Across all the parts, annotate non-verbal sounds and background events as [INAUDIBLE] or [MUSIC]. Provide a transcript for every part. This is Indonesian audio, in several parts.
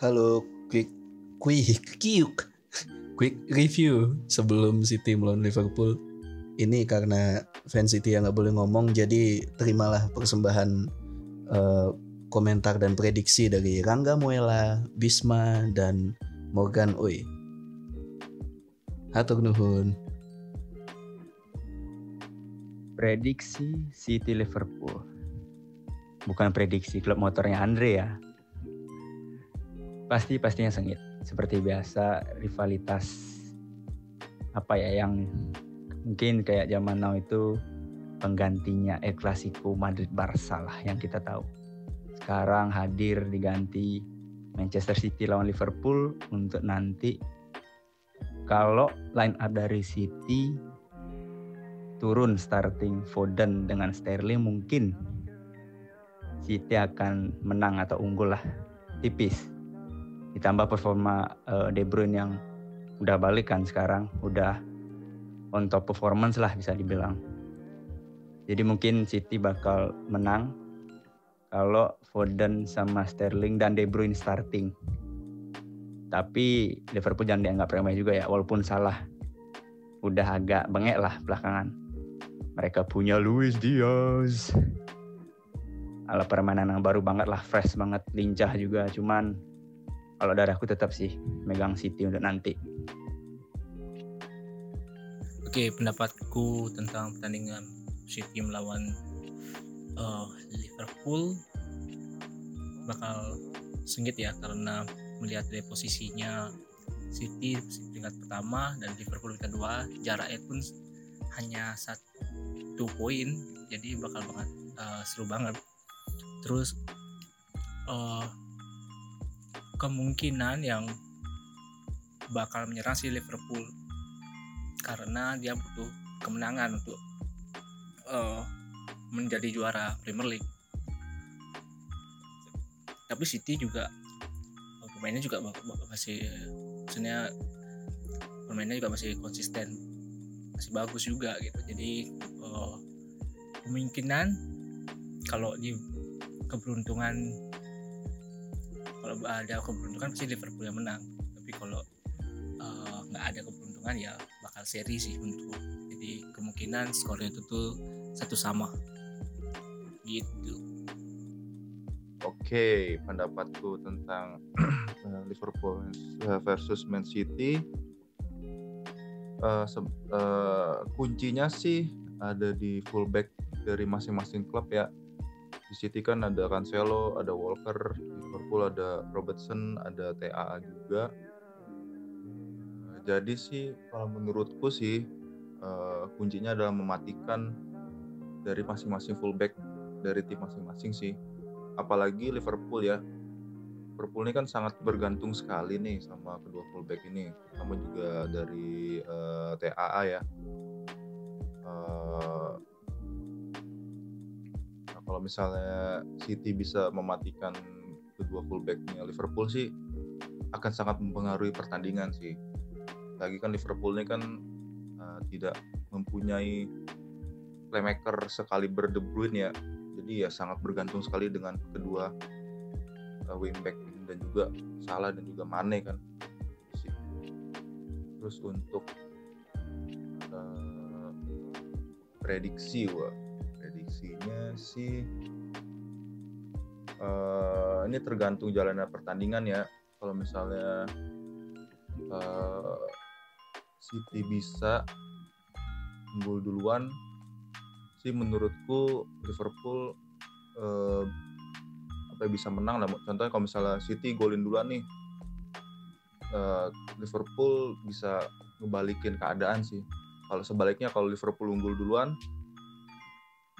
Halo, quick quick quick quick review sebelum City melawan Liverpool. Ini karena fans City yang nggak boleh ngomong, jadi terimalah persembahan eh, komentar dan prediksi dari Rangga Muela, Bisma, dan Morgan Oi. Hatur nuhun. Prediksi City Liverpool. Bukan prediksi klub motornya Andre ya. Pasti pastinya sengit. Seperti biasa rivalitas apa ya yang mungkin kayak zaman now itu penggantinya El Clasico Madrid Barca lah yang kita tahu. Sekarang hadir diganti Manchester City lawan Liverpool untuk nanti kalau line up dari City turun starting Foden dengan Sterling mungkin City akan menang atau unggul lah tipis ditambah performa uh, De Bruyne yang udah balik kan sekarang udah on top performance lah bisa dibilang. Jadi mungkin City bakal menang kalau Foden sama Sterling dan De Bruyne starting. Tapi Liverpool jangan dianggap remeh juga ya walaupun salah udah agak bengek lah belakangan. Mereka punya Luis Diaz. Ala permainan yang baru banget lah fresh banget lincah juga cuman kalau dari aku tetap sih megang City untuk nanti. Oke, pendapatku tentang pertandingan City melawan uh, Liverpool bakal sengit ya karena melihat dari posisinya City peringkat pertama dan Liverpool peringkat kedua jaraknya pun hanya satu poin jadi bakal banget uh, seru banget. Terus uh, kemungkinan yang bakal menyerang si Liverpool. Karena dia butuh kemenangan untuk uh, menjadi juara Premier League. Tapi City juga pemainnya juga masih maksudnya pemainnya juga masih konsisten. Masih bagus juga gitu. Jadi uh, kemungkinan kalau di keberuntungan kalau ada keberuntungan pasti Liverpool yang menang. Tapi kalau eh, nggak uh, ada keberuntungan ya bakal seri sih untuk jadi kemungkinan skornya itu tuh satu sama. Gitu. Oke, pendapatku tentang [CLEARS THROAT] eh, Liverpool versus Man City. Uh, uh, kuncinya sih ada di fullback dari masing-masing klub ya. Di City kan ada Cancelo, ada Walker, Liverpool ada Robertson, ada TAA juga. jadi sih kalau menurutku sih uh, kuncinya adalah mematikan dari masing-masing fullback dari tim masing-masing sih. Apalagi Liverpool ya. Liverpool ini kan sangat bergantung sekali nih sama kedua fullback ini, terutama juga dari uh, TAA ya. Uh, kalau misalnya City bisa mematikan kedua fullbacknya Liverpool sih akan sangat mempengaruhi pertandingan sih. Lagi kan Liverpool ini kan uh, tidak mempunyai playmaker sekali De Bruyne ya. Jadi ya sangat bergantung sekali dengan kedua uh, wingback dan juga Salah dan juga Mane kan. Terus untuk prediksi wah prediksinya sih uh, ini tergantung jalannya pertandingan ya. Kalau misalnya uh, City bisa unggul duluan sih menurutku Liverpool uh, apa ya, bisa menang lah. Contohnya kalau misalnya City golin duluan nih uh, Liverpool bisa ngebalikin keadaan sih. Kalau sebaliknya kalau Liverpool unggul duluan,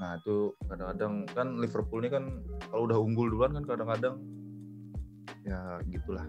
nah itu kadang-kadang kan Liverpool ini kan kalau udah unggul duluan kan kadang-kadang ya gitulah